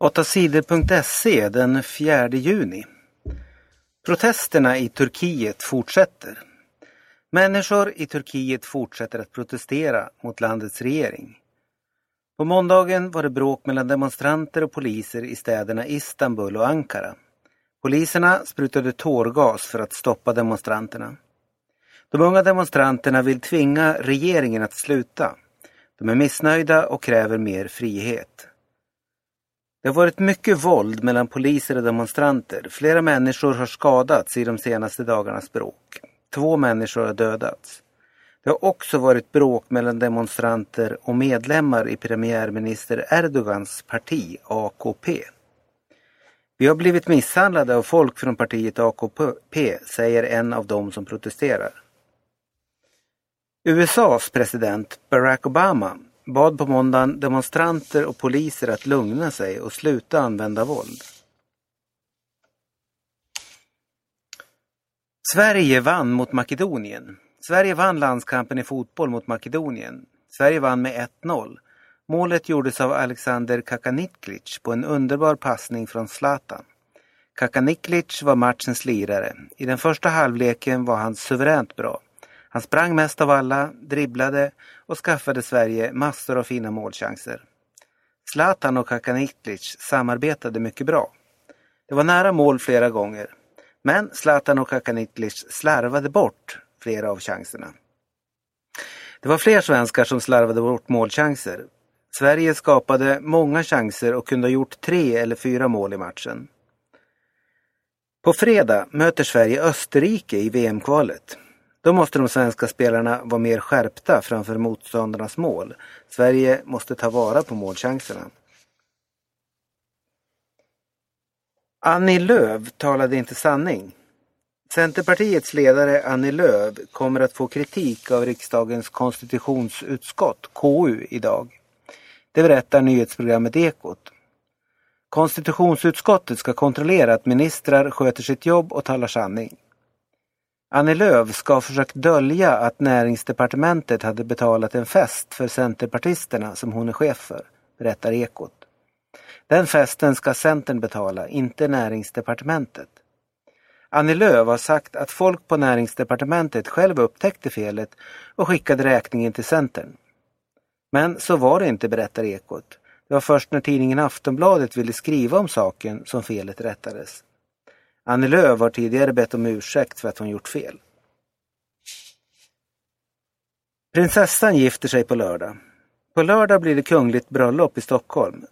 8sidor.se den 4 juni. Protesterna i Turkiet fortsätter. Människor i Turkiet fortsätter att protestera mot landets regering. På måndagen var det bråk mellan demonstranter och poliser i städerna Istanbul och Ankara. Poliserna sprutade tårgas för att stoppa demonstranterna. De unga demonstranterna vill tvinga regeringen att sluta. De är missnöjda och kräver mer frihet. Det har varit mycket våld mellan poliser och demonstranter. Flera människor har skadats i de senaste dagarnas bråk. Två människor har dödats. Det har också varit bråk mellan demonstranter och medlemmar i premiärminister Erdogans parti AKP. Vi har blivit misshandlade av folk från partiet AKP, säger en av dem som protesterar. USAs president Barack Obama bad på måndagen demonstranter och poliser att lugna sig och sluta använda våld. Sverige vann mot Makedonien. Sverige vann landskampen i fotboll mot Makedonien. Sverige vann med 1-0. Målet gjordes av Alexander Kakaniklic på en underbar passning från Zlatan. Kakaniklic var matchens lirare. I den första halvleken var han suveränt bra. Han sprang mest av alla, dribblade och skaffade Sverige massor av fina målchanser. Zlatan och Kakanitlic samarbetade mycket bra. Det var nära mål flera gånger. Men Zlatan och Kakanitlic slarvade bort flera av chanserna. Det var fler svenskar som slarvade bort målchanser. Sverige skapade många chanser och kunde ha gjort tre eller fyra mål i matchen. På fredag möter Sverige Österrike i VM-kvalet. Då måste de svenska spelarna vara mer skärpta framför motståndarnas mål. Sverige måste ta vara på målchanserna. Annie Lööf talade inte sanning. Centerpartiets ledare Annie Lööf kommer att få kritik av riksdagens konstitutionsutskott, KU, idag. Det berättar nyhetsprogrammet Ekot. Konstitutionsutskottet ska kontrollera att ministrar sköter sitt jobb och talar sanning. Annie Lööf ska ha försökt dölja att näringsdepartementet hade betalat en fest för centerpartisterna som hon är chef för, berättar Ekot. Den festen ska Centern betala, inte näringsdepartementet. Annie Lööf har sagt att folk på näringsdepartementet själv upptäckte felet och skickade räkningen till Centern. Men så var det inte, berättar Ekot. Det var först när tidningen Aftonbladet ville skriva om saken som felet rättades. Annie Lööf har tidigare bett om ursäkt för att hon gjort fel. Prinsessan gifter sig på lördag. På lördag blir det kungligt bröllop i Stockholm.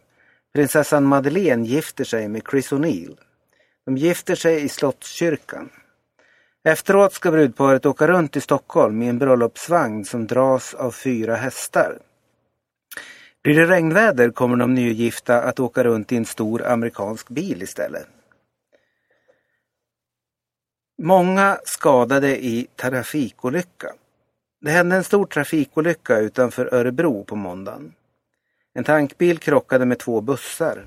Prinsessan Madeleine gifter sig med Chris O'Neill. De gifter sig i Slottskyrkan. Efteråt ska brudparet åka runt i Stockholm i en bröllopsvagn som dras av fyra hästar. Blir det regnväder kommer de nygifta att åka runt i en stor amerikansk bil istället. Många skadade i trafikolycka. Det hände en stor trafikolycka utanför Örebro på måndagen. En tankbil krockade med två bussar.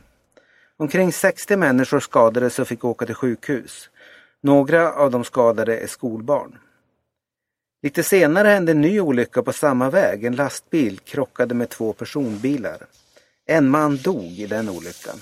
Omkring 60 människor skadades och fick åka till sjukhus. Några av de skadade är skolbarn. Lite senare hände en ny olycka på samma väg. En lastbil krockade med två personbilar. En man dog i den olyckan.